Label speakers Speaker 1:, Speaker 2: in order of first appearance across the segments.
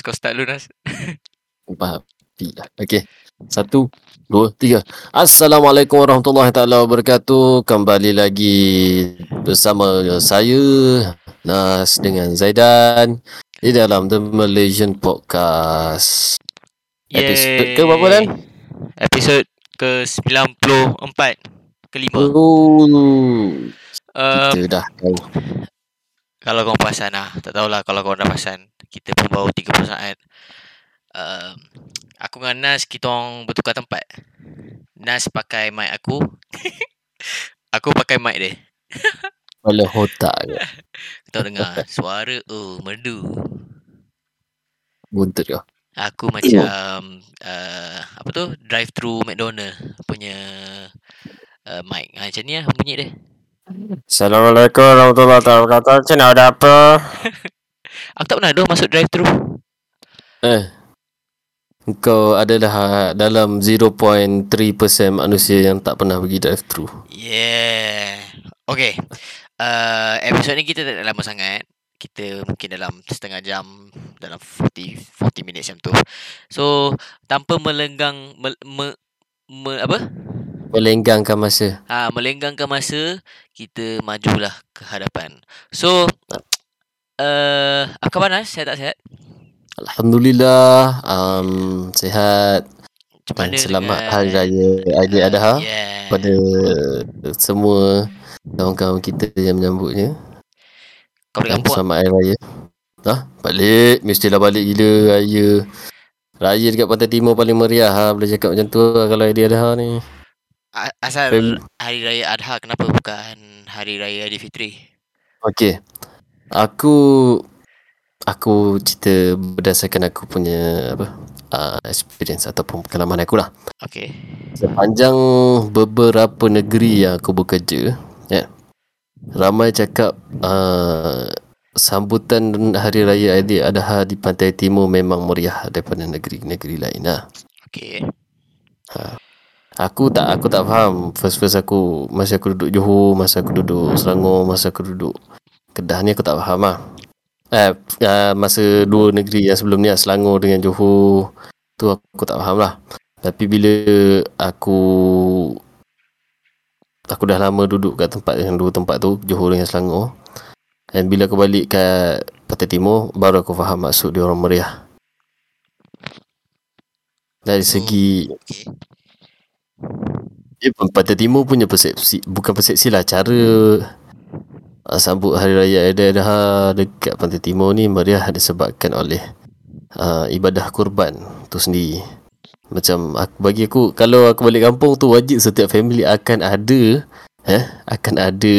Speaker 1: Nas kau start dulu Nas
Speaker 2: lah. Okey. Satu, dua, tiga. Assalamualaikum warahmatullahi taala wabarakatuh. Kembali lagi bersama saya Nas dengan Zaidan di dalam The Malaysian Podcast. Episode ke berapa Dan?
Speaker 1: Episod ke 94 Kelima
Speaker 2: Oh,
Speaker 1: um,
Speaker 2: kita dah tahu.
Speaker 1: Kalau kau perasan lah Tak tahulah kalau kau dah perasan Kita pun baru 30 saat. Um, Aku dengan Nas Kita orang bertukar tempat. Nas pakai mic aku. Aku pakai mic dia.
Speaker 2: Kepala otak ke?
Speaker 1: Kau dengar suara Oh merdu.
Speaker 2: Buntut ke?
Speaker 1: Aku macam uh, Apa tu? Drive through McDonald Punya uh, Mic. Ha, Macam ni lah bunyi dia
Speaker 2: Assalamualaikum warahmatullahi wabarakatuh. Macam mana ada apa?
Speaker 1: Aku tak pernah dah masuk drive through
Speaker 2: Eh. Kau adalah dalam 0.3% manusia yang tak pernah pergi drive thru.
Speaker 1: Yeah Okay uh, Episod ni kita tak lama sangat kita mungkin dalam setengah jam dalam 40 40 minit macam tu. So tanpa melenggang me, me, me, apa?
Speaker 2: Melenggangkan masa.
Speaker 1: Ha melenggangkan masa kita majulah ke hadapan. So uh, apa khabar Nas? Saya tak sihat?
Speaker 2: Alhamdulillah um, sihat dan selamat
Speaker 1: dengan-
Speaker 2: Hari Raya Aidil Adha
Speaker 1: Yeah.
Speaker 2: pada semua kawan-kawan kita yang menyambutnya.
Speaker 1: Kau balik
Speaker 2: Dan
Speaker 1: kampung? tak?
Speaker 2: selamat Hari Raya. Ha? Balik. Mestilah balik gila raya. Raya dekat Pantai Timur paling meriah ha. Boleh cakap macam tu lah kalau Aidil Adha ni.
Speaker 1: A- Asal
Speaker 2: Fam-
Speaker 1: Hari Raya Adha kenapa bukan Hari Raya Aidilfitri?
Speaker 2: Okey. Aku aku cerita berdasarkan aku punya apa uh, experience ataupun pengalaman aku lah.
Speaker 1: Okay.
Speaker 2: Sepanjang beberapa negeri yang aku bekerja, ya. Ramai cakap uh, sambutan Hari Raya Aidil Adha di Pantai Timur memang meriah daripada negeri-negeri lain lah.
Speaker 1: Okay.
Speaker 2: Aku tak aku tak faham. First first aku masa aku duduk Johor, masa aku duduk Selangor, masa aku duduk Kedah ni aku tak faham lah. Eh, uh, masa dua negeri yang sebelum ni lah, Selangor dengan Johor tu aku tak faham lah. Tapi bila aku aku dah lama duduk kat tempat yang dua tempat tu, Johor dengan Selangor. Dan bila aku balik kat Pantai Timur, baru aku faham maksud dia orang meriah. Dari segi
Speaker 1: Okay.
Speaker 2: Ya, Pantai Timur punya persepsi bukan persepsi lah cara uh, sambut Hari Raya Adha dekat Pantai Timur ni meriah disebabkan oleh uh, ibadah kurban tu sendiri. Macam aku, bagi aku kalau aku balik kampung tu wajib setiap family akan ada eh akan ada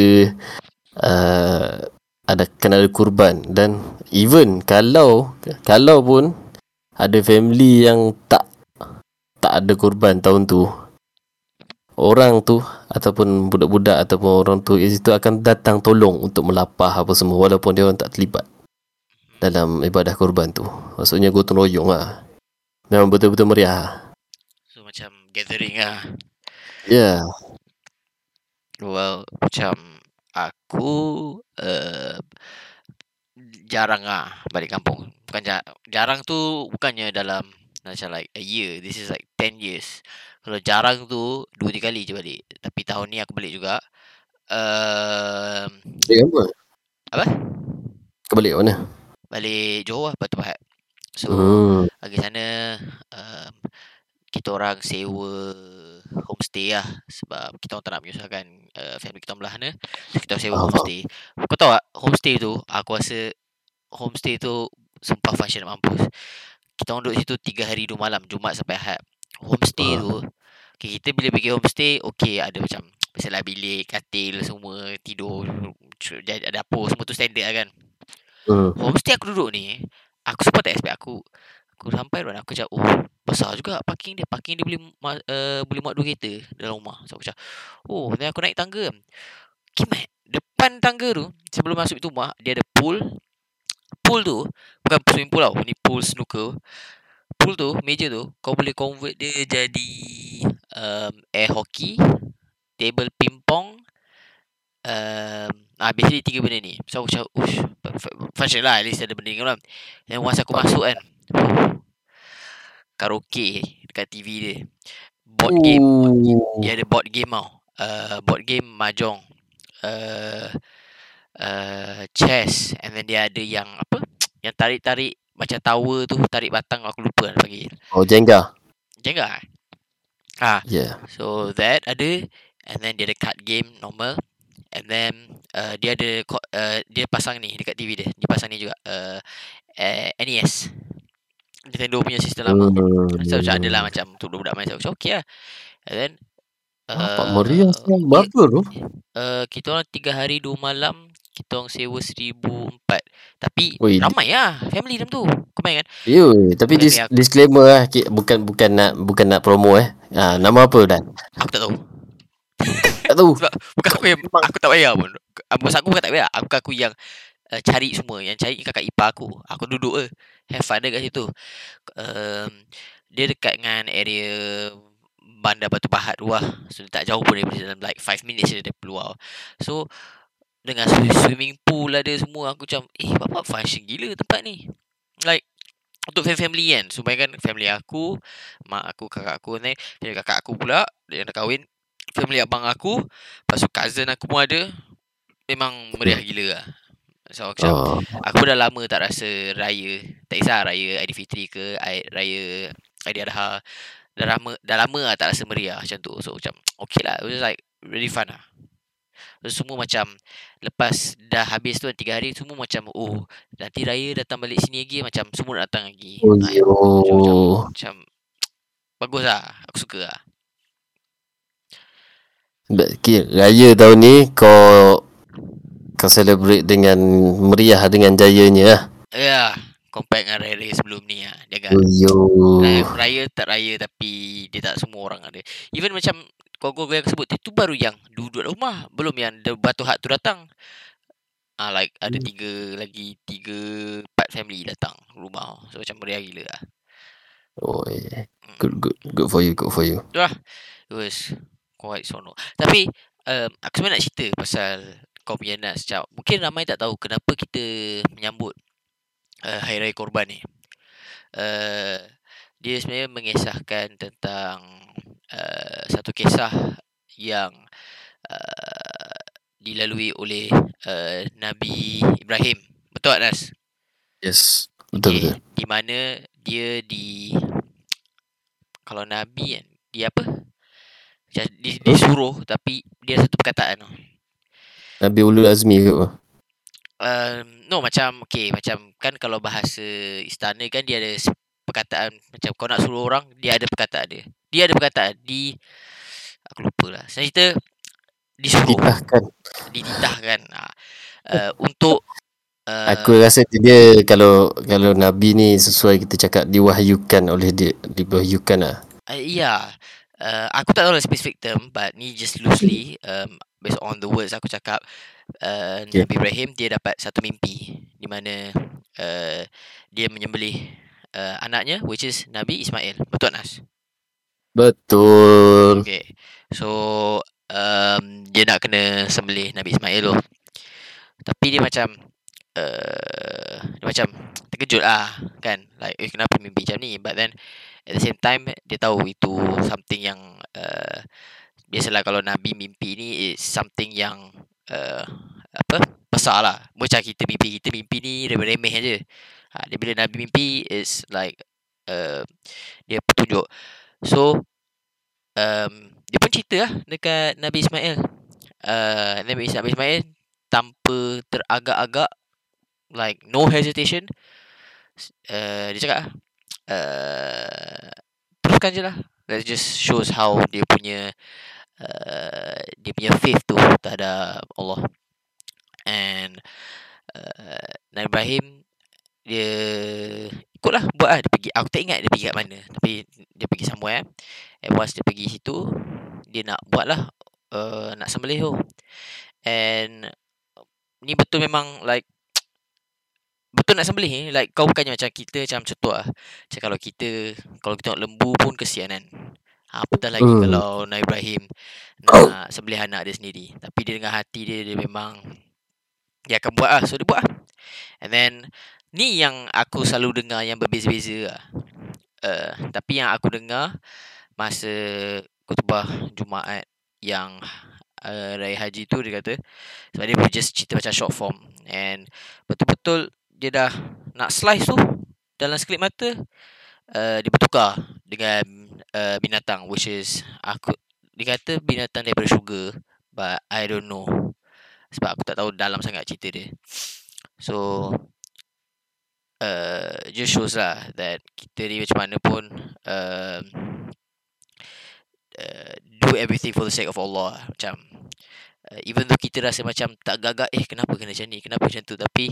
Speaker 2: uh, ada akan ada kurban dan even kalau kalau pun ada family yang tak tak ada kurban tahun tu orang tu ataupun budak-budak ataupun orang tu di situ akan datang tolong untuk melapah apa semua walaupun dia orang tak terlibat dalam ibadah korban tu. Maksudnya gotong royong lah. Memang betul-betul meriah.
Speaker 1: So macam gathering lah.
Speaker 2: Ya. Yeah.
Speaker 1: Well, macam aku uh, jarang ah balik kampung. Bukan ja- jarang tu bukannya dalam macam like a year. This is like 10 years. Kalau jarang tu dua tiga kali je balik. Tapi tahun ni aku balik juga. Uh,
Speaker 2: Balik apa?
Speaker 1: Apa?
Speaker 2: Kau balik mana?
Speaker 1: balik Johor lah Batu Pahat. So
Speaker 2: Hmm.
Speaker 1: Pergi sana um, Kita orang sewa Homestay lah Sebab kita orang tak nak menyusahkan uh, Family kita belah sana so, Kita sewa
Speaker 2: Faham,
Speaker 1: homestay Kau tahu tak Homestay tu Aku rasa Homestay tu Sumpah function nak mampus Kita orang duduk situ 3 hari 2 malam Jumaat sampai Ahad Homestay tu. Okay, Kita bila pergi homestay Okay ada macam Biasalah bilik Katil semua Tidur Ada dapur Semua tu standard lah kan.
Speaker 2: Hmm.
Speaker 1: Homestay aku duduk ni Aku sempat tak expect aku. Aku sampai rumah aku cakap Oh besar juga parking dia. Parking dia boleh uh, Boleh muat dua kereta Dalam rumah. So aku cakap Oh dan aku naik tangga. Kimat Depan tangga tu Sebelum masuk itu rumah Dia ada pool. Pool tu Bukan swimming pool tau Ni pool snooker Pool tu Meja tu Kau boleh convert dia jadi um, Air hockey Table ping-pong um, Ah, basically tiga benda ni. So aku cakap, ush, fu- fu- function lah. At least ada benda ni kan. Dan once aku masuk kan. Karaoke dekat TV dia. Board game.
Speaker 2: Ooh.
Speaker 1: Dia ada board game tau. Uh, board game mahjong. Uh, uh, chess and then dia ada yang apa? Yang tarik-tarik macam tower tu, tarik batang aku lupa nak panggil.
Speaker 2: Oh, Jenga.
Speaker 1: Jenga. eh? Ah,
Speaker 2: Yeah.
Speaker 1: so that ada and then dia ada card game normal and then uh, dia ada uh, dia pasang ni dekat TV dia. Dia pasang ni juga uh, uh, NES. Nintendo punya sistem lama.
Speaker 2: Hmm.
Speaker 1: So macam ada lah macam untuk budak-budak main. So okay lah. And then
Speaker 2: Nampak meriah
Speaker 1: uh,
Speaker 2: siang. Berapa tu?
Speaker 1: uh, kita orang tiga hari dua malam kita orang sewa seribu empat. Tapi
Speaker 2: Oi,
Speaker 1: ramai lah family dalam tu. Kau main kan?
Speaker 2: Ya, tapi dis-
Speaker 1: aku-
Speaker 2: disclaimer lah, bukan bukan nak bukan nak promo eh. Ha, nama apa Dan?
Speaker 1: aku tak tahu.
Speaker 2: Tak tahu.
Speaker 1: sebab bukan aku yang aku tak bayar pun. Ah, maksud aku bukan tak bayar. Aku aku yang uh, cari semua. Yang cari kakak ipar aku. Aku duduk je. Have fun je kat situ. Um, dia dekat dengan area bandar Batu Pahat tu lah so dia tak jauh pun daripada dalam like 5 minutes je dari keluar. So dengan swi- swimming pool ada semua aku macam eh bapak function gila tempat ni. Like untuk family kan. So bayangkan family aku mak aku kakak aku ni dan kakak aku pula dia yang dah kahwin. Family abang aku lepas tu cousin aku pun ada. Memang meriah gila lah. So aku macam
Speaker 2: Oh,
Speaker 1: Aku dah lama tak rasa raya Tak kisah raya Aidilfitri ke Raya Aidiladha Dah lama Dah lama lah tak rasa meriah macam tu. So macam Okay lah. It was like Really fun lah Semua macam Lepas dah habis tu Tiga hari Semua macam Oh Nanti raya datang balik sini lagi Macam semua nak datang lagi
Speaker 2: oh,
Speaker 1: Ah,
Speaker 2: yo.
Speaker 1: macam, macam Bagus lah Aku suka lah
Speaker 2: Kira, raya tahun ni kau kau celebrate dengan meriah dengan jayanya lah.
Speaker 1: Ya yeah, Compare dengan raya-raya sebelum ni lah Dia agak
Speaker 2: Oh, yo.
Speaker 1: Raya, raya tak raya tapi dia tak semua orang ada. Even macam kau-kau yang sebut itu baru yang duduk rumah. Belum yang the batu hak tu datang. Ah like ada
Speaker 2: Hmm.
Speaker 1: tiga lagi tiga empat family datang rumah. So macam meriah gila lah.
Speaker 2: Oh, yeah.
Speaker 1: Mm.
Speaker 2: Good, good, good for you, good for you.
Speaker 1: It was quite sono. Tapi um, aku sebenarnya nak cerita pasal kau punya nas. Mungkin ramai tak tahu kenapa kita menyambut uh, Hari Raya Korban ni. Uh, dia sebenarnya mengisahkan tentang uh, satu kisah yang uh, dilalui oleh uh, Nabi Ibrahim. Betul tak Nas?
Speaker 2: Yes. Betul, betul.
Speaker 1: Di mana dia di kalau Nabi kan dia apa? Macam Di, disuruh tapi dia satu perkataan tau.
Speaker 2: Nabi Ulul Azmi ke apa?
Speaker 1: Um, no macam okay macam kan kalau bahasa istana kan dia ada perkataan macam kau nak suruh orang dia ada perkataan dia. Dia ada perkataan di aku lupa lah. Saya cerita disuruh
Speaker 2: Titahkan.
Speaker 1: dititahkan ha. uh, untuk uh,
Speaker 2: Aku rasa dia kalau kalau Nabi ni sesuai kita cakap diwahyukan oleh dia, diwahyukan lah.
Speaker 1: Uh, yeah. Uh, aku tak tahu lah specific term but ni just loosely um, based on the words aku cakap uh,
Speaker 2: Okay.
Speaker 1: Nabi Ibrahim dia dapat satu mimpi di mana uh, dia menyembelih uh, anaknya which is Nabi Ismail. Betul Nas?
Speaker 2: Betul.
Speaker 1: Okay. So um, dia nak kena sembelih Nabi Ismail tu. Tapi dia macam uh, dia macam terkejut lah kan. Like eh, kenapa mimpi macam ni? But then at the same time dia tahu itu something yang uh, biasalah kalau Nabi mimpi ni is something yang uh, apa besar lah. Macam kita mimpi kita mimpi ni remeh-remeh aje. Ha, dia bila Nabi mimpi is like uh, dia petunjuk. So um, dia pun cerita lah dekat Nabi Ismail. Uh, Nabi Ismail tanpa teragak-agak like no hesitation uh, dia cakap uh, teruskan je lah. That just shows how dia punya uh, dia punya faith tu terhadap Allah. And uh, Nabi Ibrahim dia ikutlah buat lah. Dia pergi aku tak ingat dia pergi kat mana. Tapi dia pergi somewhere. And once dia pergi situ dia nak buat lah uh, nak sembelih tu. And ni betul memang like betul nak sembelih ni. Like kau bukannya macam kita macam contoh lah. Macam kalau kita kalau kita tengok lembu pun kesian kan. Ha, apatah lagi
Speaker 2: Hmm.
Speaker 1: kalau Nabi Ibrahim nak sembelih anak dia sendiri. Tapi dia dengan hati dia dia memang dia akan buat lah. So dia buat lah. And then ni yang aku selalu dengar yang berbeza-beza lah. Uh, tapi yang aku dengar masa khutbah Jumaat yang uh, Raya Haji tu dia kata sebab dia just cerita macam short form. And betul-betul dia dah nak slice tu dalam sekelip mata uh, dia bertukar dengan uh, binatang which is aku dia kata binatang daripada syurga but I don't know. Sebab aku tak tahu dalam sangat cerita dia. So uh, just shows lah that kita ni macam mana pun uh, uh, do everything for the sake of Allah lah. macam uh, even though kita rasa macam tak gagak eh kenapa kena macam ni? Kenapa macam tu? Tapi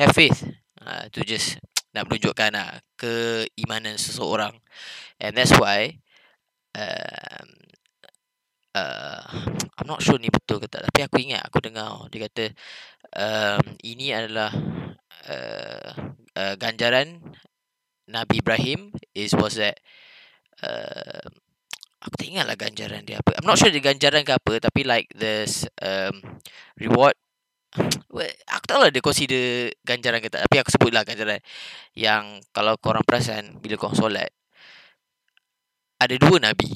Speaker 1: have faith. Uh, to just nak menunjukkan lah keimanan seseorang. And that's why um, uh, I'm not sure ni betul ke tak. Tapi aku ingat aku dengar dia kata um, ini adalah uh, uh, ganjaran Nabi Ibrahim is was that uh, aku tak ingat lah ganjaran dia apa. I'm not sure dia ganjaran ke apa tapi like this um, reward. Well, aku tak tahu lah dia consider ganjaran ke tak tapi aku sebut lah ganjaran yang kalau korang perasan bila korang solat ada dua Nabi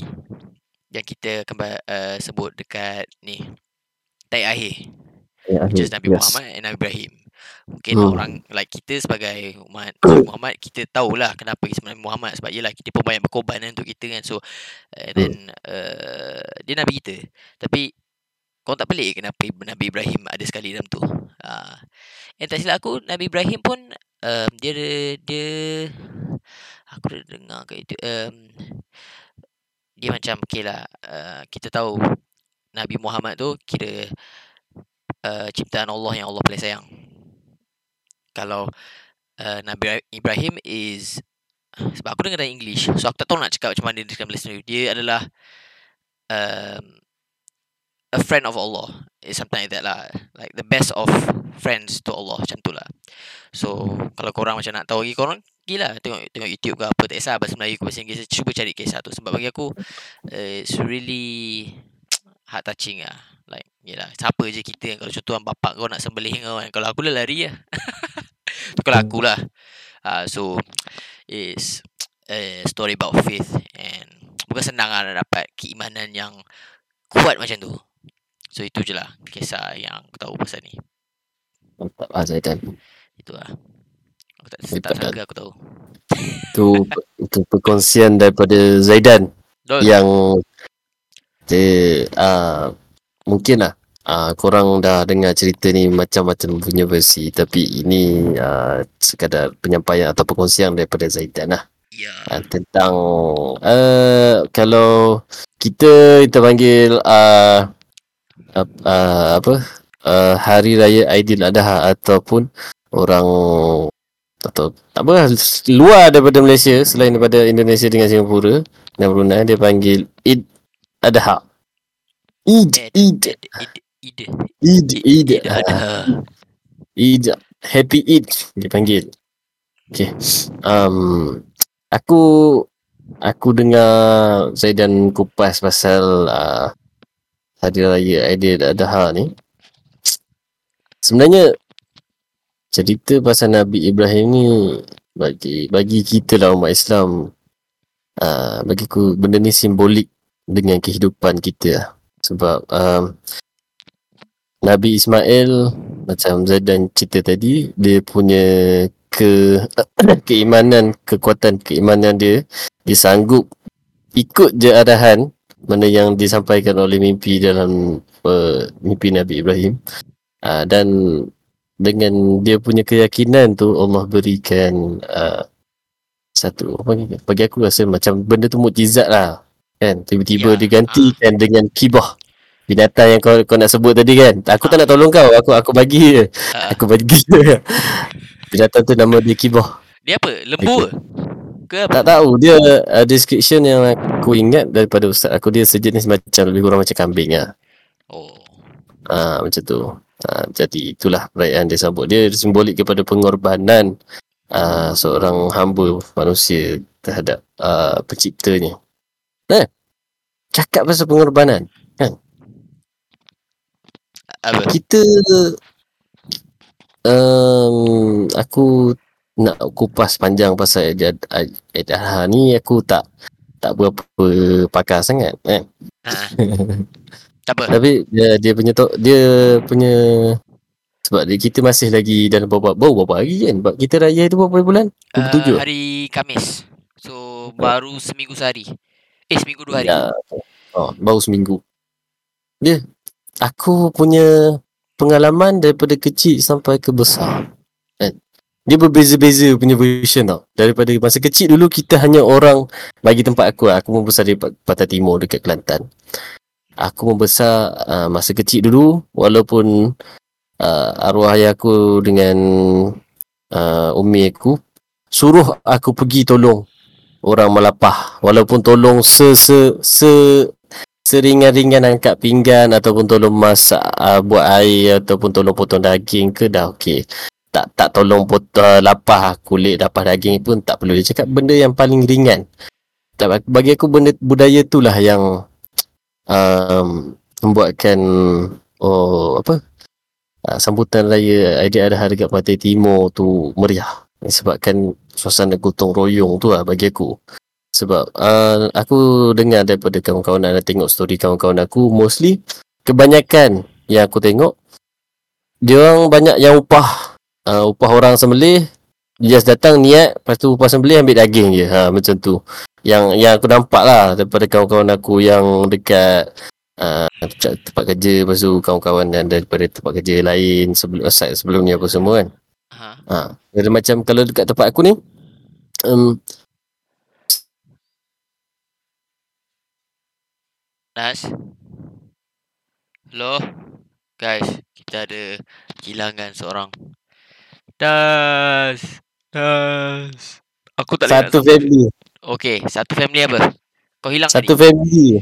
Speaker 1: yang kita akan uh, sebut dekat ni. Tayyib akhir
Speaker 2: Ya,
Speaker 1: just Nabi
Speaker 2: yes.
Speaker 1: Muhammad and Nabi Ibrahim Mungkin
Speaker 2: Hmm.
Speaker 1: orang like kita sebagai umat Muhammad kita tahulah kenapa Nabi Muhammad. Sebab yelah kita pun banyak berkorban kan untuk kita kan. So and then uh, dia Nabi kita. Tapi kau tak pelik ke kenapa Nabi Ibrahim ada sekali dalam tu? Uh, and tak silap aku Nabi Ibrahim pun um, dia dia aku dah dengar kat itu um, dia macam okay lah uh, kita tahu Nabi Muhammad tu kira uh, ciptaan Allah yang Allah paling sayang kalau uh, Nabi Ibrahim is sebab aku dengar dalam English so aku tak tahu nak cakap macam mana dia dalam Malaysia. Dia adalah um, a friend of Allah. It's something like that lah. Like the best of friends to Allah macam tu lah. So kalau korang macam nak tahu lagi korang gila tengok tengok YouTube ke apa tak kisah. Bahasa Melayu ke bahasa Inggeris cuba cari kisah tu. Sebab bagi aku uh, it's really heart touching lah. Like yelah siapa je kita kalau contoh bapak kau nak sembelih kau kan. Kalau aku dah lari lah tu kalau aku lah. Uh, so it's a story about faith and bukan senang lah nak dapat keimanan yang kuat macam tu. So itu je lah kisah yang aku tahu pasal ni.
Speaker 2: Mantap lah Zaidan.
Speaker 1: itu lah. Aku tak, tak sangka aku tahu.
Speaker 2: Itu, itu perkongsian daripada Zaidan
Speaker 1: Dol
Speaker 2: yang dia, uh, mungkin lah uh, korang dah dengar cerita ni macam-macam punya versi tapi ini uh, sekadar penyampaian atau perkongsian daripada Zaidan lah.
Speaker 1: Ya.
Speaker 2: Uh, tentang uh, kalau kita kita panggil uh, uh, uh, apa uh, hari raya Aidil Adha ataupun orang atau tak apa luar daripada Malaysia selain daripada Indonesia dengan Singapura dan Brunei dia panggil Eid Adha. Eid
Speaker 1: Ed,
Speaker 2: Eid Eid Eid
Speaker 1: id, ada.
Speaker 2: Eid Happy Eid dia panggil. Okay. Um, Aku Aku dengar Zaidan kupas pasal uh, Hari Raya Aidil Adha ni. Sebenarnya Cerita pasal Nabi Ibrahim ni Bagi bagi kita lah umat Islam uh, Bagi aku benda ni simbolik Dengan kehidupan kita lah. Sebab um, Nabi Ismail Macam Zaidan cerita tadi Dia punya ke keimanan kekuatan keimanan dia dia sanggup ikut je arahan mana yang disampaikan oleh mimpi dalam uh, mimpi Nabi Ibrahim. Uh, dan dengan dia punya keyakinan tu Allah berikan uh, satu apa ni bagi aku rasa macam benda tu mukjizat lah kan? Tiba-tiba
Speaker 1: Ya,
Speaker 2: digantikan dengan kibah binatang yang kau kau nak sebut tadi kan aku tak nak tolong kau aku aku bagi je
Speaker 1: Ah,
Speaker 2: aku bagi binatang tu nama dia kibah
Speaker 1: dia apa? Lembu ke? Ke apa?
Speaker 2: tak tahu dia uh, description yang aku ingat daripada ustaz aku dia sejenis macam lebih kurang macam kambing lah
Speaker 1: Oh.
Speaker 2: Ah macam tu. Ah, jadi itulah perayaan dia sambut. Dia simbolik kepada pengorbanan ah, seorang hamba manusia terhadap ah, penciptanya. Eh, cakap pasal pengorbanan.
Speaker 1: Apa?
Speaker 2: Kita um, aku nak kupas panjang pasal Eid Adha ni aku tak tak berapa pakar sangat eh.
Speaker 1: Ha. tak apa.
Speaker 2: Tapi dia, dia punya to, dia punya sebab dia, kita masih lagi dalam beberapa baru beberapa hari kan. Sebab kita raya tu berapa bulan? 27.
Speaker 1: Uh, hari Kamis. So baru seminggu sehari. Eh seminggu dua hari.
Speaker 2: Ya. Oh, baru seminggu. Dia aku punya pengalaman daripada kecil sampai ke besar. Kan? Dia berbeza-beza punya version tau. Daripada masa kecil dulu kita hanya orang bagi tempat aku lah. Aku membesar di Pantai Timur dekat Kelantan. Aku membesar uh, masa kecil dulu walaupun uh, arwah ayah aku dengan uh, umi aku suruh aku pergi tolong orang melapah walaupun tolong se se se seringan-ringan angkat pinggan ataupun tolong masak uh, buat air ataupun tolong potong daging ke dah okey. Tak tak tolong potong uh, lapah kulit lapah daging pun tak perlu. Dia cakap benda yang paling ringan. Tak bagi aku benda budaya itulah yang um, membuatkan oh apa? Uh, sambutan raya Aidiladha dekat Pantai Timur tu meriah. Sebabkan suasana gotong royong tu lah bagi aku sebab uh, aku dengar daripada kawan-kawan dan tengok story kawan-kawan aku mostly kebanyakan yang aku tengok dia orang banyak yang upah uh, upah orang sembelih just datang niat lepas tu upah sembelih ambil daging je ha, macam tu yang yang aku nampak lah daripada kawan-kawan aku yang dekat uh, tempat kerja lepas tu kawan-kawan dan daripada tempat kerja lain sebelum site sebelum ni apa semua kan ha. ha. macam kalau dekat tempat aku ni um,
Speaker 1: Nas? Hello? Guys Kita ada Kehilangan seorang. Das Das Aku tak
Speaker 2: Satu family.
Speaker 1: Okay Satu family apa? Kau hilang
Speaker 2: Satu tadi? family.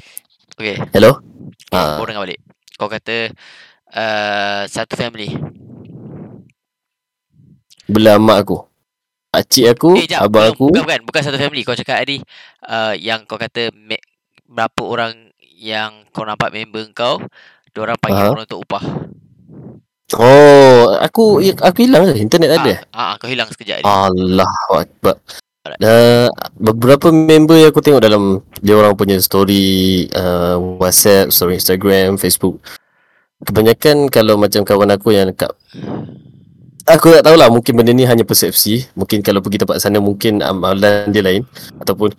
Speaker 1: Okay
Speaker 2: Hello?
Speaker 1: Okay, ha. Kau dengar balik. Kau kata uh, Satu family.
Speaker 2: Belah mak aku. Pakcik aku eh, jap, Abang aku.
Speaker 1: Bukan bukan Bukan satu family. Kau cakap tadi uh, Yang kau kata Berapa orang yang kau nampak member kau orang panggil uh-huh. orang untuk upah.
Speaker 2: Oh aku aku hilang ke internet ha, ada?
Speaker 1: ah ha, kau hilang sekejap
Speaker 2: ni Allah akbar. Uh, beberapa member yang aku tengok dalam dia orang punya story uh, WhatsApp, story Instagram, Facebook. Kebanyakan kalau macam kawan aku yang dekat Aku tak tahulah mungkin benda ni hanya persepsi. Mungkin kalau pergi tempat sana mungkin amalan dia lain. Ataupun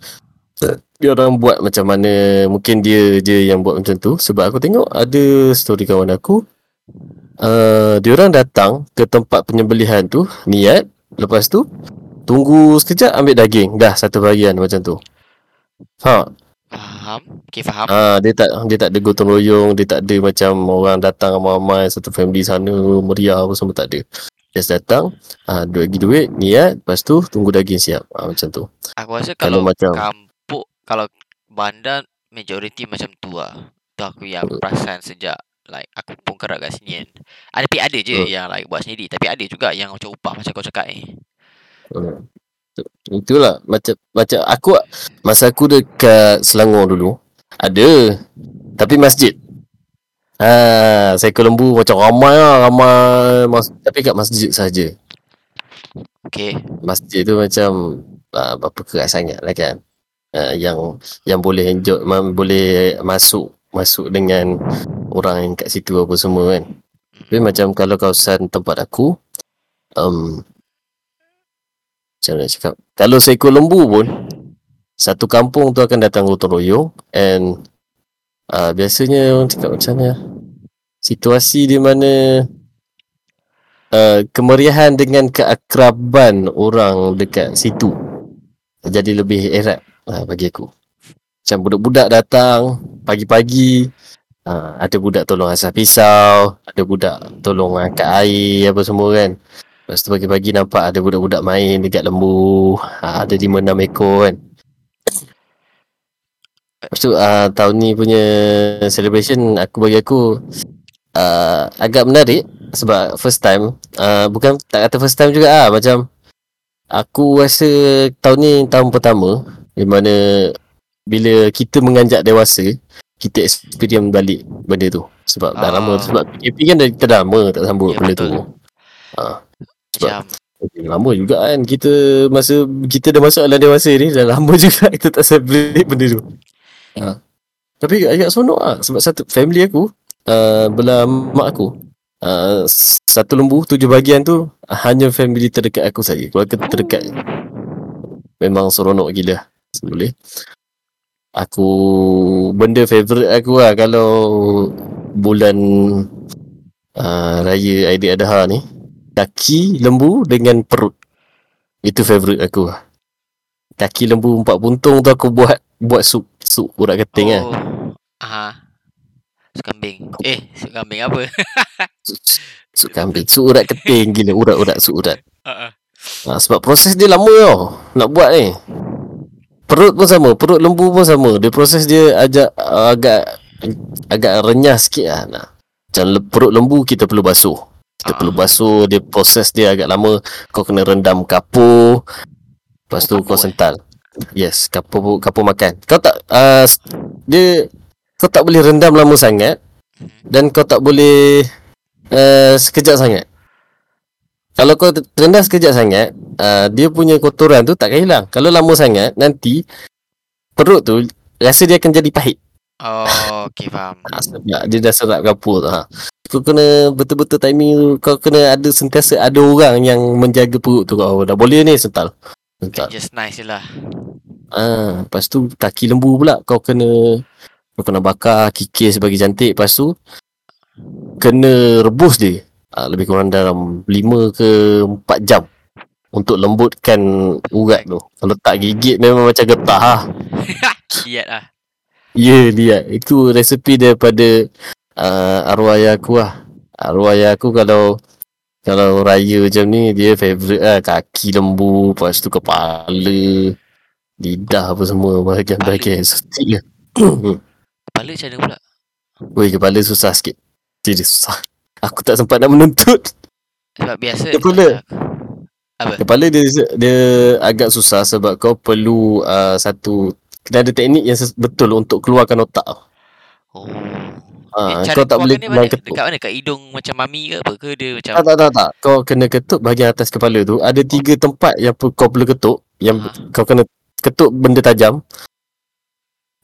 Speaker 2: dia orang buat macam mana mungkin dia je yang buat macam tu. Sebab aku tengok ada story kawan aku uh, dia orang datang ke tempat penyembelihan tu niat. Lepas tu tunggu sekejap ambil daging. Dah satu bahagian macam tu.
Speaker 1: Ha. Faham? Okey faham.
Speaker 2: Ah uh, dia tak dia tak ada gotong royong dia tak ada macam orang datang ramai-ramai satu family sana meriah apa semua tak ada. Just datang uh, Duit bagi duit Niat. Lepas tu Tunggu daging siap. Uh, Macam tu.
Speaker 1: Aku rasa kalau, kalau macam kalau bandar majoriti macam tu lah. Tu aku yang perasan sejak like aku pun kerap kat sini kan. Ada tapi ada je uh. yang like buat sendiri tapi ada juga yang macam upah macam kau cakap ni.
Speaker 2: Uh. Itulah macam macam aku masa aku dekat Selangor dulu ada tapi masjid. Ha, saya ke lembu macam ramai lah, ramai mas, tapi kat masjid saja.
Speaker 1: Okey.
Speaker 2: Masjid tu macam uh, apa keras sangat lah kan uh, yang yang boleh enjoy boleh masuk masuk dengan orang yang kat situ apa semua kan. Tapi macam kalau kawasan tempat aku um, macam mana cakap? Kalau seekor lembu pun satu kampung tu akan datang gotong royong and uh, biasanya orang cakap macam mana? Situasi di mana uh, kemeriahan dengan keakraban orang dekat situ jadi lebih erat uh, bagi aku. Macam budak-budak datang pagi-pagi, uh, ada budak tolong asah pisau, ada budak tolong angkat air apa semua kan. Lepas tu pagi-pagi nampak ada budak-budak main dekat lembu, uh, ada lima enam ekor kan. Lepas tu uh, tahun ni punya celebration aku bagi aku uh, agak menarik sebab first time uh, bukan tak kata first time juga ah macam aku rasa tahun ni tahun pertama di mana bila kita menganjak dewasa kita experience balik benda tu sebab dah lama ah. sebab PKP kan dah kita dah lama tak sambut ya, benda betul. tu ha. sebab Lama juga kan kita masa kita dah masuk alam dewasa ni dah lama juga kita tak celebrate benda tu. Ha. Tapi agak seronok lah sebab satu family aku uh, belah mak aku uh, satu lembu tujuh bahagian tu hanya family terdekat aku saja. Keluarga terdekat. Memang seronok gila. Boleh. Aku benda favourite aku lah kalau bulan uh, raya Adha ni kaki lembu dengan perut. Itu favourite aku lah. Kaki lembu empat buntung tu aku buat buat sup sup urat keting
Speaker 1: oh.
Speaker 2: kan.
Speaker 1: Aha. Sup kambing. Eh, sup kambing apa?
Speaker 2: Sup, sup kambing. Sup urat keting gila urat-urat sup urat.
Speaker 1: uh-uh.
Speaker 2: Ha, sebab proses dia lama tau nak buat ni. Perut pun sama, perut lembu pun sama. Dia proses dia ajak agak agak renyah sikit lah. Nah. Macam le- perut lembu kita perlu basuh. Kita
Speaker 1: Ah.
Speaker 2: perlu basuh, dia proses dia agak lama. Kau kena rendam kapur. Lepas tu
Speaker 1: Oh,
Speaker 2: kau
Speaker 1: eh?
Speaker 2: sental. Yes, kapur kapur makan. Kau tak uh, dia kau tak boleh rendam lama sangat dan kau tak boleh uh, sekejap sangat. Kalau kau rendam sekejap sangat, uh, dia punya kotoran tu takkan hilang. Kalau lama sangat, nanti perut tu rasa dia akan jadi pahit.
Speaker 1: Oh, okay, faham.
Speaker 2: Ha, sebab dia dah serap kapur tu. Ha. Kau kena betul-betul timing tu. Kau kena ada sentiasa ada orang yang menjaga perut tu kau. Dah boleh ni sental. Sental.
Speaker 1: Just nice je lah.
Speaker 2: Ah, lepas tu kaki lembu pula kau kena kau kena bakar kikis bagi cantik. Lepas tu kena rebus dia. Ah, lebih kurang dalam 5 ke 4 jam untuk lembutkan urat tu. Kalau tak gigit memang macam getah lah.
Speaker 1: Lihat lah.
Speaker 2: Ya dia Itu resepi daripada uh, Arwah ayah aku lah Arwah ayah aku kalau Kalau raya macam ni Dia favourite lah Kaki lembu Lepas tu kepala Lidah apa semua Bahagian-bahagian Setik lah
Speaker 1: Kepala macam mana pula?
Speaker 2: Weh kepala susah sikit Serius susah Aku tak sempat nak menuntut
Speaker 1: Sebab biasa
Speaker 2: Kepala.
Speaker 1: Apa?
Speaker 2: Kepala dia Dia agak susah Sebab kau perlu uh, Satu Kena ada teknik yang betul Untuk keluarkan otak
Speaker 1: Oh.
Speaker 2: ha,
Speaker 1: eh,
Speaker 2: Kau tak boleh main
Speaker 1: mana?
Speaker 2: ketuk
Speaker 1: Dekat mana? Kat hidung macam mami ke apa? Ke dia macam
Speaker 2: Tak tak tak tak. Kau kena ketuk bahagian atas kepala tu. Ada tiga tempat yang kau perlu ketuk. Yang
Speaker 1: Ah.
Speaker 2: kau kena ketuk benda tajam.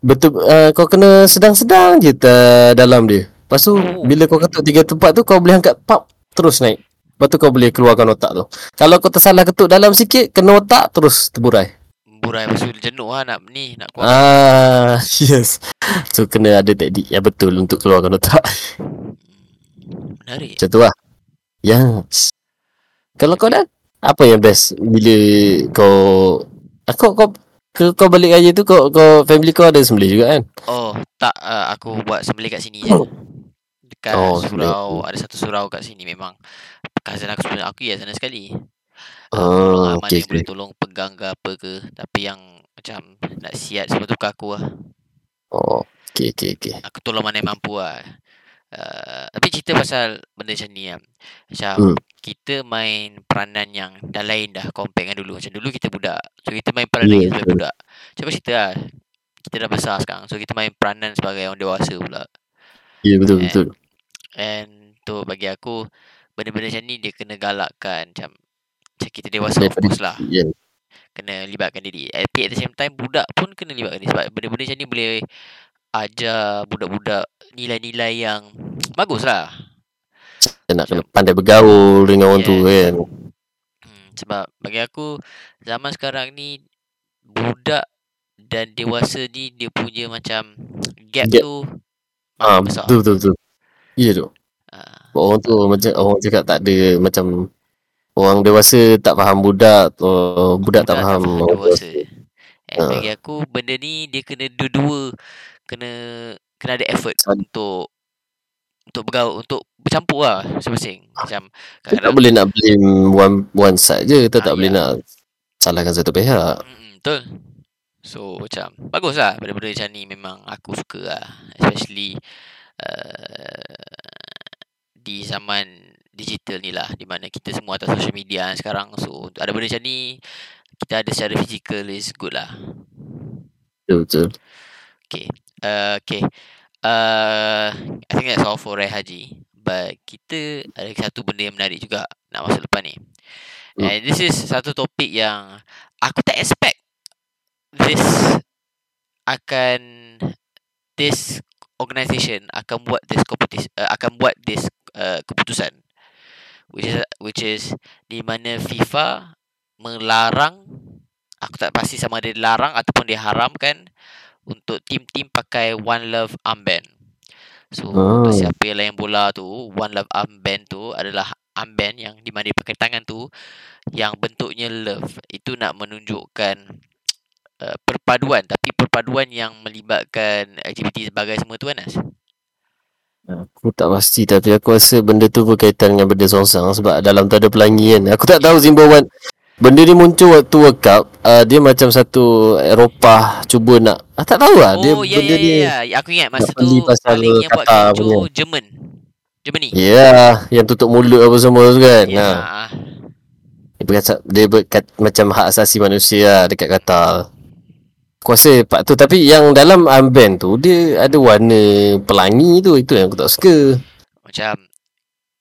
Speaker 2: Betul uh, kau kena sedang-sedang je ta- dalam dia. Lepas tu
Speaker 1: Oh.
Speaker 2: bila kau ketuk tiga tempat tu kau boleh angkat pap terus naik. Lepas tu kau boleh keluarkan otak tu. Kalau kau tersalah ketuk dalam sikit kena otak terus terburai.
Speaker 1: burai Lepas tu jenuh lah nak ni Nak keluar
Speaker 2: Ah yes. So kena ada teknik yang betul untuk keluarkan otak.
Speaker 1: Menarik
Speaker 2: Macam tu lah. Yes. Kalau kau dah, apa yang best bila kau aku kau kau, kau balik raya tu kau kau family kau ada sembelih juga kan?
Speaker 1: Oh tak uh, Aku buat sembelih kat sini je Dekat
Speaker 2: Oh,
Speaker 1: surau. Ada satu surau kat sini memang. Cousin aku sebenarnya Aku ya sana sekali.
Speaker 2: Oh,
Speaker 1: lah, mana
Speaker 2: okey,
Speaker 1: yang boleh tolong pegang ke apa ke. Tapi yang Macam Nak siat semua tu ke aku lah.
Speaker 2: Oh, okey okey okey.
Speaker 1: Aku tolong mana yang mampu lah. Uh, Tapi cerita pasal Benda macam ni kan Macam
Speaker 2: Hmm.
Speaker 1: Kita main peranan yang Dah lain dah Compare dengan dulu. Macam dulu kita budak. So kita main peranan yeah, sebagai budak. Cuba cerita lah. Kita dah besar sekarang So kita main peranan sebagai orang dewasa pula.
Speaker 2: Ya betul
Speaker 1: Eh.
Speaker 2: betul.
Speaker 1: And tu bagi aku Benda-benda macam ni Dia kena galakkan Macam Macam kita dewasa of course lah
Speaker 2: Ya.
Speaker 1: Kena libatkan diri Tapi at the same time Budak pun kena libatkan diri Sebab benda-benda macam ni boleh Ajar budak-budak Nilai-nilai yang Bagus lah
Speaker 2: Kita nak kena pandai bergaul dengan orang tu kan.
Speaker 1: hmm, Sebab bagi aku Zaman sekarang ni Budak Dan dewasa ni Dia punya macam Gap,
Speaker 2: Gap.
Speaker 1: tu
Speaker 2: Ah
Speaker 1: besar
Speaker 2: betul betul betul. Ya tu.
Speaker 1: Ah,
Speaker 2: Orang tu macam orang cakap tak ada macam orang dewasa tak faham budak atau budak, tak faham orang
Speaker 1: dewasa.
Speaker 2: dewasa.
Speaker 1: And
Speaker 2: Ah.
Speaker 1: bagi aku benda ni dia kena dua-dua kena kena ada effort
Speaker 2: Sad-
Speaker 1: untuk untuk bergaul untuk bercampur lah masing-masing. Macam
Speaker 2: Kita tak boleh nak blame one one side je. Kita
Speaker 1: Ah,
Speaker 2: tak boleh
Speaker 1: ya.
Speaker 2: nak salahkan satu pihak.
Speaker 1: Mm-mm, betul. So macam bagus lah benda-benda macam ni memang aku suka lah. Especially uh, di zaman digital ni lah di mana kita semua atas social media kan sekarang so ada benda macam ni kita ada secara fizikal is good lah.
Speaker 2: Betul betul.
Speaker 1: Okay. Uh, okay. Uh, I think that's all for Rai Haji. But kita ada satu benda yang menarik juga nak masuk lepas ni.
Speaker 2: Hmm.
Speaker 1: And this is satu topik yang aku tak expect this akan this organisation akan buat this competition uh, akan buat this uh, keputusan which is which is di mana FIFA melarang aku tak pasti sama ada dilarang ataupun diharamkan untuk tim-tim pakai One Love armband. So
Speaker 2: Oh.
Speaker 1: untuk siapa yang layan bola tu One Love armband tu adalah armband yang di mana dia pakai tangan tu yang bentuknya love. Itu nak menunjukkan uh, perpaduan tapi perpaduan yang melibatkan aktiviti sebagai semua tu kan Nas?
Speaker 2: Aku tak pasti tapi aku rasa benda tu berkaitan dengan benda songsang sebab dalam tu ada pelangi kan. Aku tak tahu Zimbawan. Benda ni muncul waktu World Cup. Uh, dia macam satu Eropah cuba nak. Ah, tak tahu lah. dia
Speaker 1: Oh ya
Speaker 2: benda
Speaker 1: ya
Speaker 2: ni.
Speaker 1: ya ya. Aku ingat masa tu paling yang buat kecoh
Speaker 2: punya.
Speaker 1: Jerman. Germany.
Speaker 2: Ya, yeah, yang tutup mulut apa semua tu kan.
Speaker 1: Ya.
Speaker 2: Ha. Dia, berkata, dia berkat, macam hak asasi manusia lah dekat Qatar. Aku rasa part tu. Tapi yang dalam armband tu, dia ada warna pelangi tu. Itu yang aku tak suka.
Speaker 1: Macam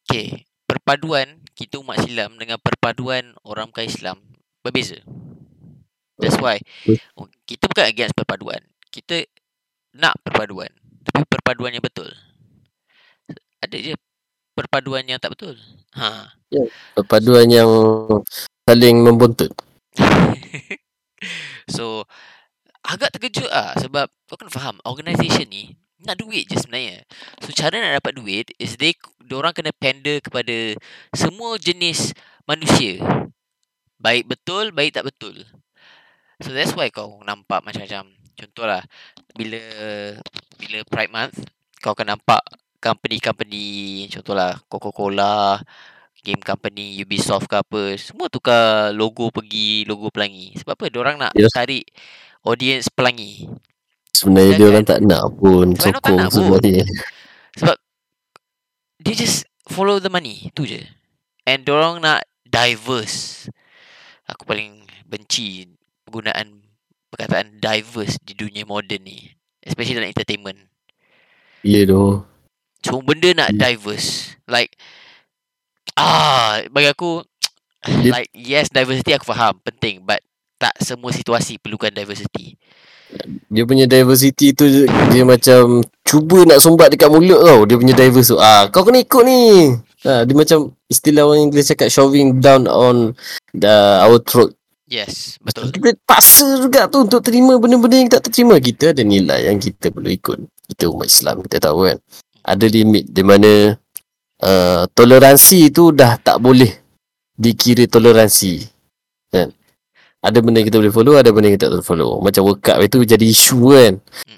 Speaker 1: Okay Perpaduan Kita umat Islam Dengan perpaduan Orang bukan Islam Berbeza That's why. Kita bukan against perpaduan Kita Nak perpaduan Tapi perpaduan yang betul Ada je Perpaduan yang tak betul Ha
Speaker 2: Perpaduan yang saling membuntut.
Speaker 1: So Agak terkejut ah Sebab Kau kena faham Organisation ni Nak duit je sebenarnya. So cara nak dapat duit Is they Diorang kena pander kepada Semua jenis Manusia. Baik betul Baik tak betul. So that's why kau nampak macam-macam. Contohlah Bila Bila Pride Month Kau akan nampak Company-company Contohlah Coca-Cola Game company Ubisoft ke apa Semua tukar logo pergi Logo pelangi. Sebab apa? Diorang nak
Speaker 2: Yes.
Speaker 1: tarik Audience pelangi
Speaker 2: Sebenarnya dia orang tak nak pun sokong
Speaker 1: pun.
Speaker 2: sebenarnya.
Speaker 1: Sebab They just Follow the money Tu je And diorang nak Diverse Aku paling benci Penggunaan Perkataan diverse Di dunia moden ni Especially dalam entertainment
Speaker 2: Ya tu.
Speaker 1: Semua benda nak
Speaker 2: Hmm.
Speaker 1: diverse Like Ah Bagi aku
Speaker 2: Dia-
Speaker 1: Like yes diversity aku faham Penting But Tak semua situasi Perlukan diversity
Speaker 2: Dia punya diversity tu dia macam cuba nak sumbat dekat mulut tau. Dia punya diverse tu. Ah, kau kena ikut ni. Ah, dia macam istilah orang Inggeris cakap shoving down on the our throat.
Speaker 1: Yes Betul
Speaker 2: Kita paksa juga tu untuk terima benda-benda yang tak terima. Kita ada nilai yang kita perlu ikut. Kita umat Islam, kita tahu kan. Ada limit di mana uh, toleransi tu dah tak boleh dikira toleransi. Ada benda yang kita boleh follow, ada benda yang kita tak boleh follow. Macam World Cup itu jadi isu kan.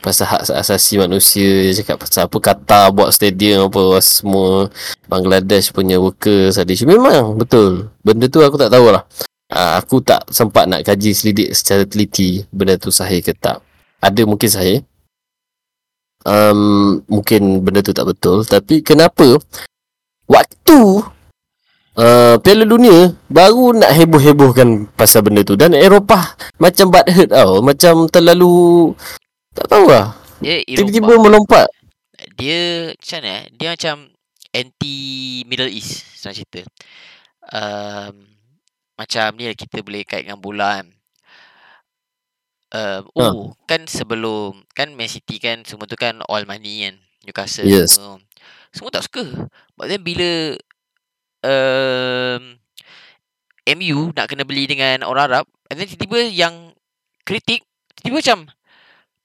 Speaker 2: Pasal hak asasi manusia, dia cakap pasal apa kata buat stadium apa semua. Bangladesh punya workers ada isu. Memang betul. Benda tu aku tak tahulah. Uh, aku tak sempat nak kaji selidik secara teliti benda tu sahih ke tak. Ada mungkin sahih. Um, mungkin benda tu tak betul. Tapi kenapa waktu uh, Piala Dunia baru nak heboh-hebohkan pasal benda tu. Dan Eropah macam butt hurt tau. Macam terlalu tak tahu lah.
Speaker 1: Dia
Speaker 2: Tiba-tiba
Speaker 1: Eropah.
Speaker 2: melompat.
Speaker 1: dia macam mana eh? Dia macam anti Middle East senang cerita. Um, macam ni lah kita boleh kait dengan bola kan.
Speaker 2: Ha.
Speaker 1: oh, kan sebelum kan Man City kan semua tu kan all money kan. Newcastle
Speaker 2: Yes.
Speaker 1: semua. Semua tak suka. But then bila um, MU nak kena beli dengan orang Arab and then tiba-tiba yang kritik tiba macam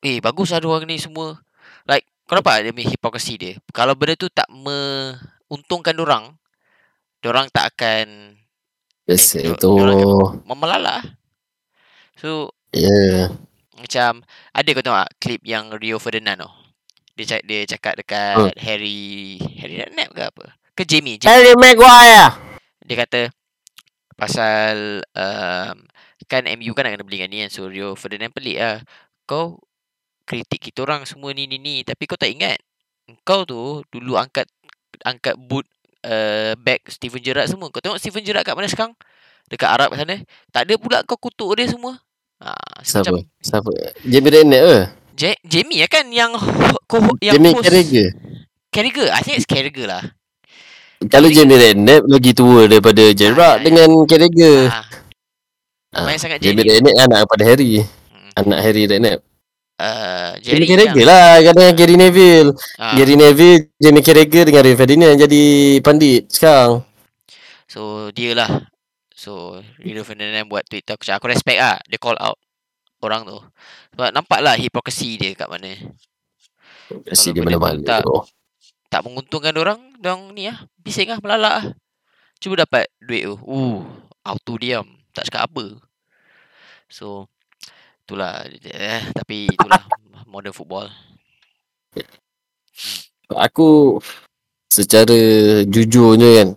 Speaker 1: eh bagus lah diorang ni semua like kau nampak dia punya hipokrisi dia kalau benda tu tak menguntungkan diorang diorang tak akan
Speaker 2: Yes,
Speaker 1: Eh,
Speaker 2: itu.
Speaker 1: diorang memelala so.
Speaker 2: Yeah.
Speaker 1: macam ada kau tengok tak klip yang Rio Ferdinand tu dia cakap, dia cakap dekat
Speaker 2: Hmm.
Speaker 1: Harry Harry Redknapp ke apa ke Jamie, Jamie.
Speaker 2: Harry Maguire.
Speaker 1: dia kata pasal um, kan MU kan nak kena beli dengan ni kan so Rio Ferdinand pelik lah. Kau kritik kita orang semua ni ni ni tapi kau tak ingat. Kau tu dulu angkat angkat boot uh, back Steven Gerrard semua. Kau tengok Steven Gerrard kat mana sekarang? Dekat Arab sana. Tak ada pula kau kutuk dia semua. Ha,
Speaker 2: Siapa?
Speaker 1: macam
Speaker 2: Siapa? Jamie Redknapp ke?
Speaker 1: Ja- Jamie lah kan yang ho- yang
Speaker 2: Jamie
Speaker 1: host.
Speaker 2: Carragher.
Speaker 1: Carragher? I think it's Carragher lah
Speaker 2: Kalau Jamie Redknapp lagi tua daripada Gerrard
Speaker 1: ya, ya.
Speaker 2: dengan Carragher.
Speaker 1: Ah,
Speaker 2: Ah,
Speaker 1: banyak sangat
Speaker 2: Jamie. Redknapp anak kepada Harry.
Speaker 1: Hmm.
Speaker 2: Anak Harry Redknapp.
Speaker 1: uh,
Speaker 2: Jamie Carragher
Speaker 1: yang,
Speaker 2: lah kadang Gary Neville.
Speaker 1: ah,
Speaker 2: Gary Neville, Jamie Carragher dengan Ray Ferdinand jadi pandit sekarang.
Speaker 1: So dia lah So Rio Ferdinand buat tweet Aku aku respect lah Dia call out Orang tu Sebab nampak lah Hipokrisi dia kat mana Kalau
Speaker 2: dia
Speaker 1: benda tu
Speaker 2: mana-mana.
Speaker 1: tak-. Tak menguntungkan orang Diorang ni lah Bising lah melalak lah Cuba dapat duit tu. Uh Auto diam. Tak cakap apa. So Itulah. Eh, Tapi itulah Modern football.
Speaker 2: Aku secara jujurnya kan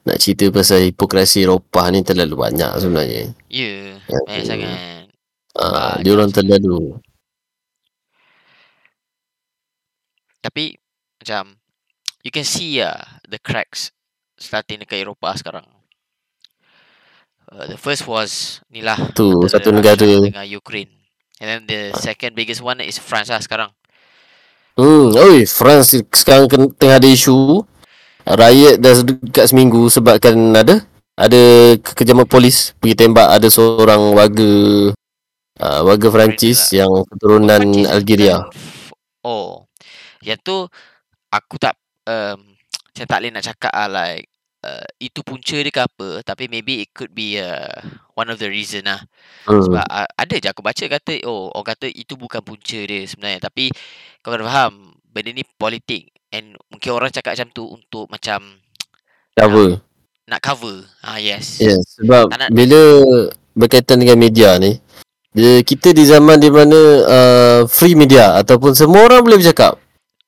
Speaker 2: nak cerita pasal hipokrasi Eropah ni terlalu banyak sebenarnya.
Speaker 1: Ya
Speaker 2: Ya,
Speaker 1: Banyak sangat.
Speaker 2: Ah, dia orang terlalu
Speaker 1: Tapi Macam You can see lah The cracks Starting dekat Eropah sekarang. Uh, The first was Ni lah
Speaker 2: tu satu negara.
Speaker 1: Dengan Ukraine. And then the second biggest one Is France lah sekarang.
Speaker 2: Hmm, oi, France sekarang tengah ada isu. Riot dah dekat seminggu sebabkan ada ada kekejaman polis pergi tembak ada seorang warga uh, warga Perancis yang keturunan
Speaker 1: Perancis
Speaker 2: Algeria.
Speaker 1: Oh Yang tu Aku tak um, Saya tak boleh nak cakap lah Like uh, Itu punca dia ke apa Tapi maybe it could be uh, One of the reason lah
Speaker 2: Hmm.
Speaker 1: Sebab uh, ada je aku baca kata oh orang kata itu bukan punca dia sebenarnya tapi kau kena faham benda ni politik and mungkin orang cakap macam tu untuk macam
Speaker 2: Cover.
Speaker 1: nak cover. Ah yes.
Speaker 2: Yes, sebab
Speaker 1: Tak nak-
Speaker 2: bila berkaitan dengan media ni, dia, kita di zaman di mana uh, free media ataupun semua orang boleh bercakap.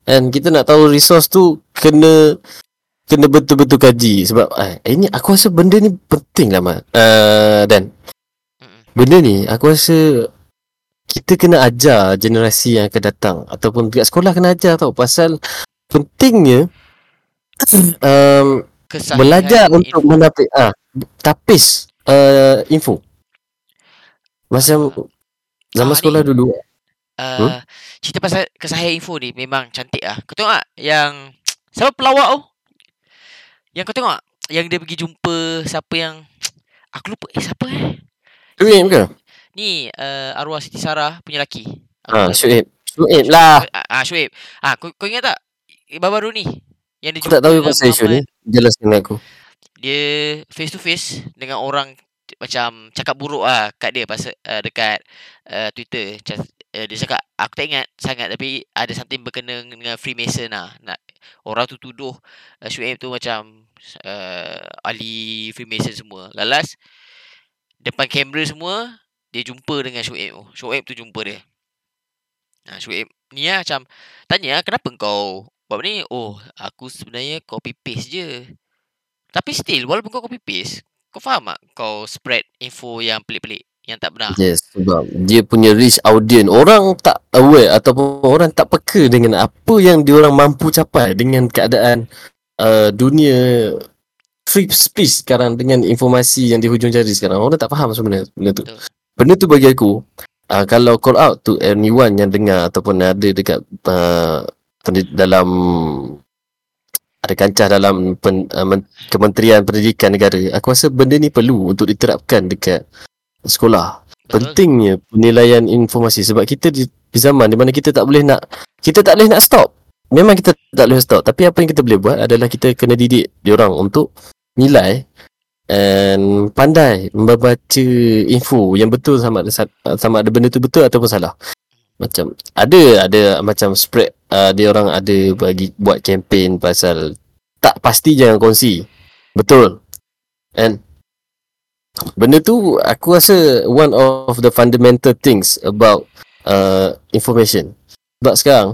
Speaker 2: And kita nak tahu resource tu kena kena betul-betul kaji sebab eh, ini aku rasa benda ni penting lah Mat. Uh, dan benda ni aku rasa kita kena ajar generasi yang akan datang ataupun dekat sekolah kena ajar tau pasal pentingnya um,
Speaker 1: Kesahihan
Speaker 2: belajar
Speaker 1: info.
Speaker 2: untuk menapis ah tapis uh, info macam zaman
Speaker 1: Ah,
Speaker 2: sekolah
Speaker 1: ni.
Speaker 2: dulu
Speaker 1: Uh,
Speaker 2: Hmm?
Speaker 1: cerita pasal kesahihan info ni memang cantik ah. Kau tengok tak yang siapa pelawak tu? Yang kau tengok tak? Yang dia pergi jumpa siapa yang aku lupa eh siapa eh?
Speaker 2: Shuib ke
Speaker 1: Ni uh, arwah Siti Sarah punya lelaki.
Speaker 2: Ah. Shuib Shuib lah
Speaker 1: Ah, ah Shuib. Ah, kau, kau ingat tak? Eh, Baru-baru ni. Yang dia
Speaker 2: aku tak tahu pasal isu ni jelaskan aku
Speaker 1: Dia face to face dengan orang macam cakap buruk ah kat dia pasal uh, dekat uh, Twitter. Macam, uh, dia cakap aku tak ingat sangat tapi ada something berkena dengan Freemason lah. Nak orang tu tuduh uh, Shuib tu macam uh, ahli Freemason semua. Lalas depan kamera semua dia jumpa dengan Shuib tu. Shuib tu jumpa dia. Ha, Shuib ni lah macam tanya kenapa kau buat ni? Oh, aku sebenarnya copy paste je. Tapi still walaupun kau copy paste, kau faham tak kau spread info yang pelik-pelik, yang tak benar.
Speaker 2: yes sebab dia punya reach audience orang tak aware ataupun orang tak peka dengan apa yang diorang mampu capai dengan keadaan uh, dunia free speech sekarang dengan informasi yang di hujung jari sekarang orang tak faham sebenarnya benda tu
Speaker 1: Betul.
Speaker 2: benda tu bagi aku uh, kalau call out to anyone yang dengar ataupun ada dekat uh, dalam ada kancah dalam pen, uh, men, Kementerian Pendidikan Negara aku rasa benda ni perlu untuk diterapkan dekat sekolah.
Speaker 1: Betul?
Speaker 2: pentingnya penilaian informasi. Sebab kita di, di zaman di mana kita tak boleh nak kita tak boleh nak stop. Memang kita tak boleh stop. Tapi apa yang kita boleh buat adalah kita kena didik diorang untuk nilai and pandai membaca info yang betul sama ada sa- sama ada benda tu betul ataupun salah. Macam ada ada macam spread uh, dia orang ada bagi buat kempen pasal tak pasti jangan kongsi. Betul. And benda tu aku rasa one of the fundamental things about uh, information. Sebab sekarang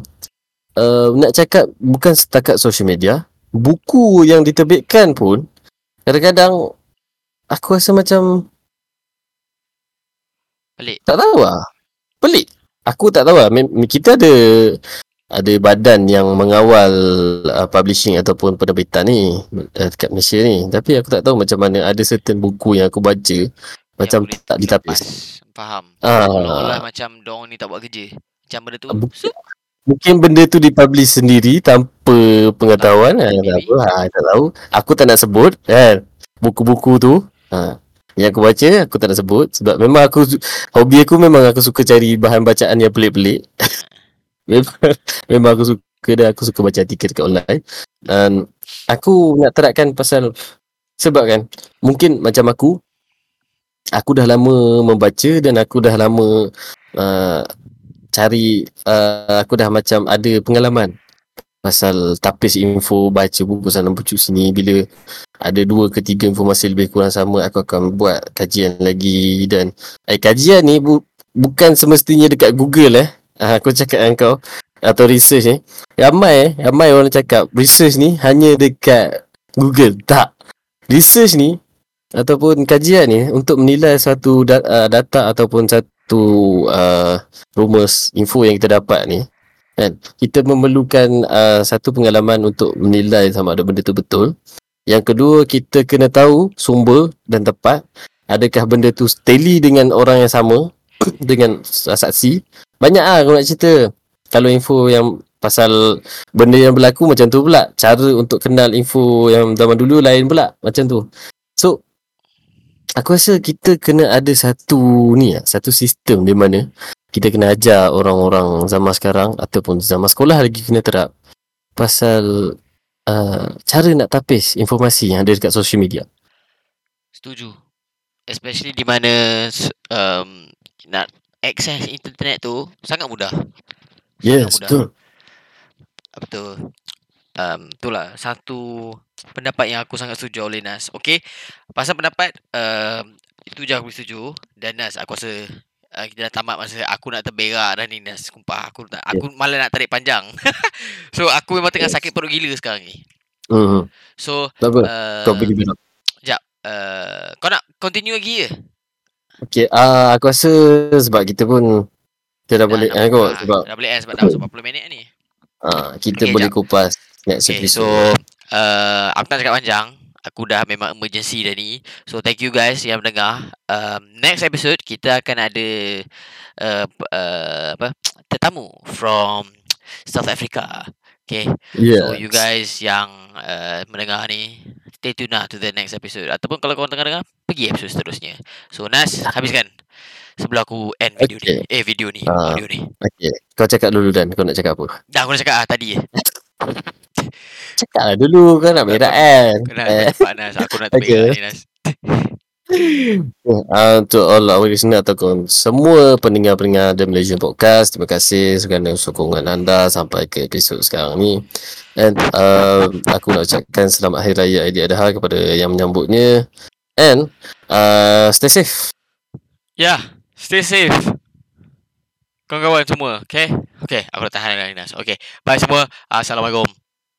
Speaker 2: uh, nak cakap bukan setakat social media buku yang diterbitkan pun kadang-kadang aku rasa macam
Speaker 1: Pelik.
Speaker 2: tak tahu lah. Pelik. Aku tak tahu lah. Kita ada ada badan yang mengawal uh, publishing ataupun penerbitan ni uh, dekat Malaysia ni tapi aku tak tahu macam mana ada certain buku yang aku baca macam
Speaker 1: boleh
Speaker 2: tak ditapis.
Speaker 1: Faham.
Speaker 2: Ah.
Speaker 1: Seolah-olah macam dong ni tak buat kerja. Macam benda tu.
Speaker 2: Bu- mungkin benda tu dipublish sendiri tanpa pengetahuan ha, tak
Speaker 1: maybe.
Speaker 2: apa ha, tak tahu aku tak nak sebut kan buku-buku tu ha, yang aku baca aku tak nak sebut sebab memang aku hobi aku memang aku suka cari bahan bacaan yang pelik-pelik memang, memang aku suka dan aku suka baca artikel dekat online. Dan aku nak terapkan pasal sebab kan mungkin macam aku aku dah lama membaca dan aku dah lama uh, cari uh, aku dah macam ada pengalaman pasal tapis info baca buku sana buku sini. Bila ada dua ke tiga informasi lebih kurang sama aku akan buat kajian lagi. Dan eh kajian ni bu, bukan semestinya dekat Google eh aku cakap dengan kau atau research ni. Ramai eh ramai orang cakap research ni hanya dekat Google. Tak. Research ni ataupun kajian ni untuk menilai suatu da- uh, data ataupun satu uh, rumus info yang kita dapat ni kan? Kita memerlukan uh, satu pengalaman untuk menilai sama ada benda tu betul. Yang kedua kita kena tahu sumber dan tepat adakah benda tu tally dengan orang yang sama dengan saksi banyak ah aku nak cerita. Kalau info yang pasal benda yang berlaku macam tu pula. Cara untuk kenal info yang zaman dulu lain pula. Macam tu. So aku rasa kita kena ada satu ni lah, satu sistem di mana kita kena ajar orang-orang zaman sekarang ataupun zaman sekolah lagi kena terap pasal uh, cara nak tapis informasi yang ada dekat social media.
Speaker 1: Setuju. Especially di mana um, nak access internet tu sangat mudah.
Speaker 2: Yes,
Speaker 1: mudah.
Speaker 2: betul.
Speaker 1: Betul. Um, itulah satu pendapat yang aku sangat setuju oleh Nas. Okey. Pasal pendapat um, itu je aku setuju dan Nas aku rasa uh, kita dah tamat masa aku nak terberak dah ni Nas. Sumpah aku tak aku malah nak tarik panjang. so aku memang tengah
Speaker 2: Yes.
Speaker 1: sakit perut gila sekarang ni.
Speaker 2: Hmm.
Speaker 1: So
Speaker 2: Tak apa.
Speaker 1: uh,
Speaker 2: Kau pergi dulu.
Speaker 1: Sekejap. Uh, kau nak continue lagi ke?
Speaker 2: Okay, uh, aku rasa sebab kita pun kita dah boleh
Speaker 1: nak
Speaker 2: eh, kot
Speaker 1: buka.
Speaker 2: sebab
Speaker 1: Dah boleh eh sebab dah masuk 40 minit ni.
Speaker 2: uh, kita
Speaker 1: Okay,
Speaker 2: boleh
Speaker 1: jap.
Speaker 2: kupas next
Speaker 1: Okay,
Speaker 2: episode.
Speaker 1: so uh, aku tak cakap panjang. Aku dah memang emergency dah ni. So thank you guys yang mendengar. Um, next episode kita akan ada uh, uh, apa tetamu from South Africa. Okay.
Speaker 2: yes.
Speaker 1: So you guys yang uh, mendengar ni stay tune lah to the next episode ataupun kalau korang tengah-dengar pergi episode seterusnya. So Nas habiskan sebelum aku end video
Speaker 2: Okay.
Speaker 1: ni. Eh video ni,
Speaker 2: Ah.
Speaker 1: audio ni.
Speaker 2: Okay, kau cakap dulu dan kau nak cakap apa?
Speaker 1: Dah aku dah cakap ah tadi.
Speaker 2: Cakap lah dulu kau nak berak kan?
Speaker 1: Kena
Speaker 2: Eh.
Speaker 1: cepat Nas, aku nak
Speaker 2: Okay.
Speaker 1: terberak ni Nas.
Speaker 2: Uh, untuk all our listener ataupun semua pendengar-pendengar The Malaysian Podcast Terima kasih kerana sokongan anda sampai ke episod sekarang ni And uh, aku nak ucapkan selamat Hari Raya Aidiladha kepada yang menyambutnya And uh, stay safe
Speaker 1: yeah, stay safe. Kawan-kawan semua, okay? Okay, aku dah tahan dah Nas. Okay, bye semua. Assalamualaikum.